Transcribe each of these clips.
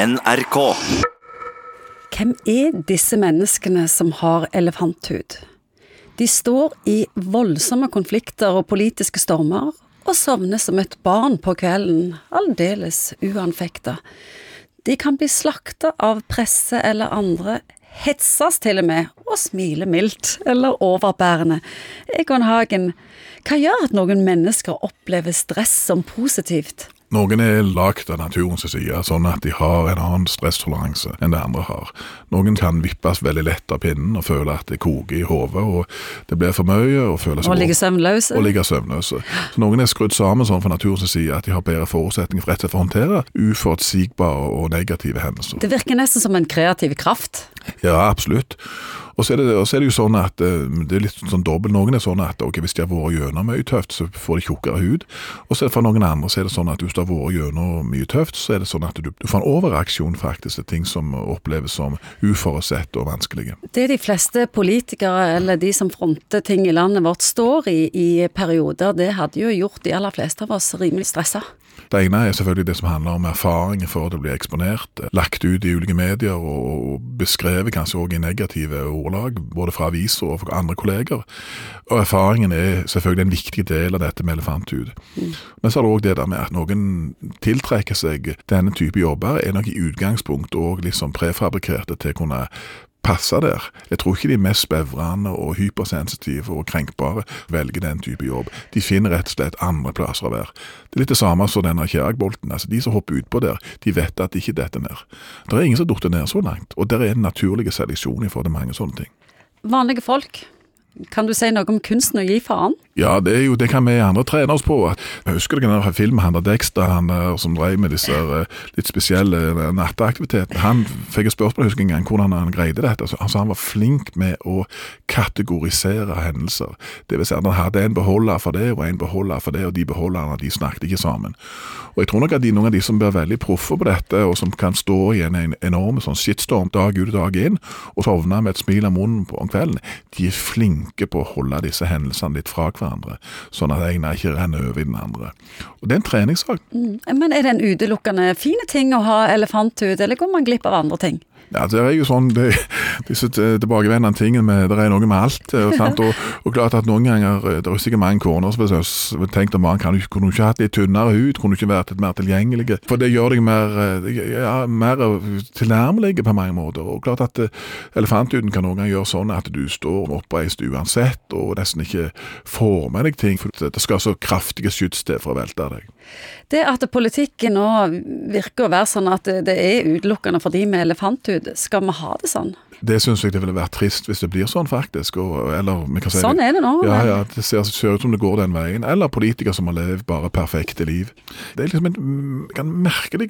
NRK. Hvem er disse menneskene som har elefanthud? De står i voldsomme konflikter og politiske stormer, og sovner som et barn på kvelden, aldeles uanfekta. De kan bli slakta av presse eller andre, hetses til og med, og smile mildt eller overbærende. Egon Hagen, hva gjør at noen mennesker opplever stress som positivt? Noen er lagd av naturens side, sånn at de har en annen stresstoleranse enn det andre har. Noen kan vippes veldig lett av pinnen og føle at det koker i hodet, og det blir for mye. Og føle seg Og ligge søvnløse? og ligge søvnløse. Så Noen er skrudd sammen sånn fra naturens side at de har bedre forutsetninger for rett slett å håndtere uforutsigbare og negative hendelser. Det virker nesten som en kreativ kraft. Ja, absolutt. Og så er er det jo sånn at eh, det er litt sånn dobbelt. Noen er sånn at ok, hvis de har vært gjennom mye tøft, så får de tjukkere hud. Og så er det for noen andre så er det sånn at hvis du har vært gjennom mye tøft, så er det sånn at du, du får en overreaksjon faktisk til ting som oppleves som uforutsett og vanskelige. Det de fleste politikere eller de som fronter ting i landet vårt står i i perioder, det hadde jo gjort de aller fleste av oss rimelig stressa. Det ene er selvfølgelig det som handler om erfaringer for å bli eksponert, lagt ut i ulike medier og, beskrevet kanskje også i negative ordlag, både fra aviser og fra andre kolleger. Og erfaringen er selvfølgelig en viktig del av dette med elefanthud. Men så er det òg det der med at noen tiltrekker seg denne type jobber, er nok i utgangspunktet òg liksom prefabrikerte til å kunne passe der. Jeg tror ikke de mest bevrende og hypersensitive og krenkbare velger den type jobb. De finner rett og slett andre plasser å være. Det er litt det samme som denne Kjeragbolten. Altså, de som hopper utpå der, de vet at de ikke detter ned. Det er ingen som detter ned så langt, og der er en naturlig seleksjon i forhold til mange sånne ting. Vanlige folk. Kan du si noe om kunsten å gi faen? Ja, det er jo, det kan vi andre trene oss på. Jeg husker den der filmen han der Dexter han der, som drev med disse eh, litt spesielle eh, natteaktivitetene. Han fikk et spørsmål husker jeg, hvordan han greide dette. Altså, altså, Han var flink med å kategorisere hendelser. Det vil si at han hadde en beholder for det og en beholder for det, og de beholderne de snakket ikke sammen. Og jeg tror nok at de, noen av de som blir veldig proffe på dette, og som kan stå i en, en enorm sånn shitstorm dag ut og dag inn, og sovne med et smil om munnen på om kvelden, de er flinke på å holde disse hendelsene litt fra hverandre, sånn at ene ikke renner over i den andre. Og Det er en treningssak. Men er det en utelukkende fine ting å ha elefanthud, eller går man glipp av andre ting? Ja, det er jo sånn, det, disse tilbakevendende tingene med, det er noe med alt. eh? Og, og klart at noen ganger, eh, det er sikkert mange koner som har tenkt om man kan, kunne du ikke hatt litt tynnere hud, kunne du ikke vært litt mer tilgjengelig? For det gjør deg mer, eh, ja, mer tilnærmelig på mange måter. Og klart at elefanthuden kan noen ganger gjøre sånn at du står oppreist uansett, og nesten ikke får med deg ting, for det skal så kraftige skyts til for å velte deg. Det at politikken nå virker å være sånn at det er utelukkende for de med elefanthud, skal vi ha det sånn? Det syns jeg det ville vært trist hvis det blir sånn, faktisk. Og, eller, kan si Sånn er det nå. Ja, ja, det ser, ser ut som det går den veien. Eller politikere som har levd bare perfekte liv. Det er liksom en mm, kan merkelig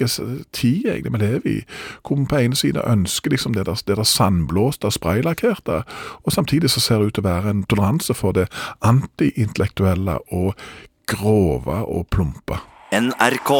tid egentlig vi lever i, hvor vi på ene side ønsker liksom det der, det der sandblåste, spraylakkerte, og samtidig så ser det ut til å være en toleranse for det antiintellektuelle og grove og plumpe. NRK.